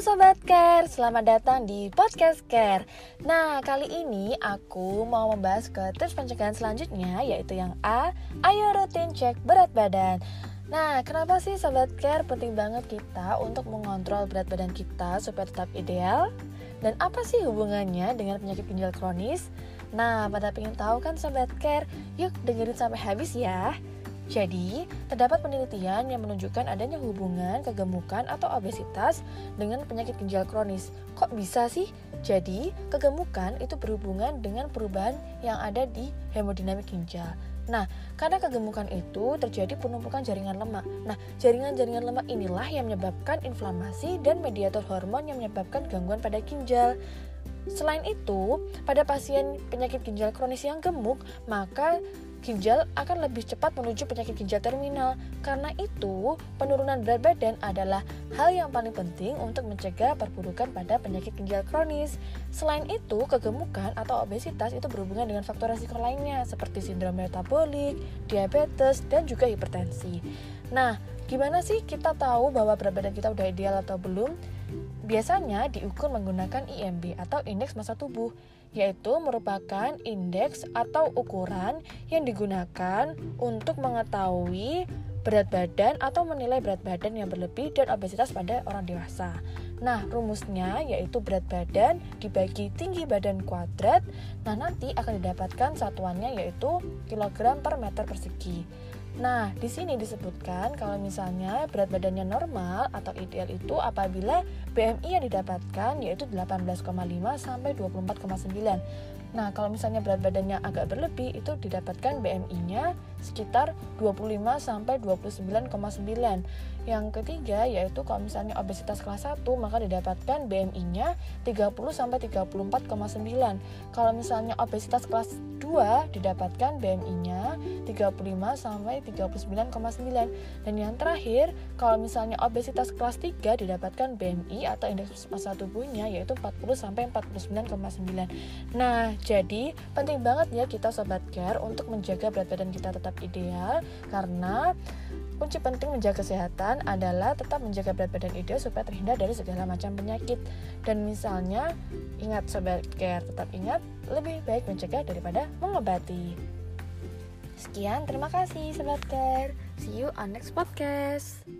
Sobat Care, selamat datang di Podcast Care Nah, kali ini aku mau membahas ke tips pencegahan selanjutnya Yaitu yang A, ayo rutin cek berat badan Nah, kenapa sih Sobat Care penting banget kita untuk mengontrol berat badan kita supaya tetap ideal? Dan apa sih hubungannya dengan penyakit ginjal kronis? Nah, pada pengen tahu kan Sobat Care? Yuk dengerin sampai habis ya jadi, terdapat penelitian yang menunjukkan adanya hubungan kegemukan atau obesitas dengan penyakit ginjal kronis. Kok bisa sih? Jadi, kegemukan itu berhubungan dengan perubahan yang ada di hemodinamik ginjal. Nah, karena kegemukan itu terjadi penumpukan jaringan lemak. Nah, jaringan-jaringan lemak inilah yang menyebabkan inflamasi dan mediator hormon yang menyebabkan gangguan pada ginjal. Selain itu, pada pasien penyakit ginjal kronis yang gemuk, maka ginjal akan lebih cepat menuju penyakit ginjal terminal. Karena itu, penurunan berat badan adalah hal yang paling penting untuk mencegah perburukan pada penyakit ginjal kronis. Selain itu, kegemukan atau obesitas itu berhubungan dengan faktor risiko lainnya seperti sindrom metabolik, diabetes, dan juga hipertensi. Nah, gimana sih kita tahu bahwa berat badan kita udah ideal atau belum? Biasanya diukur menggunakan IMB atau indeks massa tubuh yaitu merupakan indeks atau ukuran yang digunakan untuk mengetahui berat badan atau menilai berat badan yang berlebih dan obesitas pada orang dewasa. Nah, rumusnya yaitu berat badan dibagi tinggi badan kuadrat. Nah, nanti akan didapatkan satuannya yaitu kilogram per meter persegi. Nah, di sini disebutkan kalau misalnya berat badannya normal atau ideal itu apabila BMI yang didapatkan yaitu 18,5 sampai 24,9. Nah, kalau misalnya berat badannya agak berlebih itu didapatkan BMI-nya sekitar 25 sampai 29,9. Yang ketiga yaitu kalau misalnya obesitas kelas 1 maka didapatkan BMI-nya 30 sampai 34,9. Kalau misalnya obesitas kelas 2 didapatkan BMI-nya 35 sampai 39,9. Dan yang terakhir, kalau misalnya obesitas kelas 3 didapatkan BMI atau indeks massa tubuhnya yaitu 40 sampai 49,9. Nah, jadi penting banget ya kita sobat care untuk menjaga berat badan kita tetap ideal karena kunci penting menjaga kesehatan adalah tetap menjaga berat badan ideal supaya terhindar dari segala macam penyakit. Dan misalnya ingat sobat care tetap ingat lebih baik mencegah daripada mengobati. Sekian, terima kasih sobat care. See you on next podcast.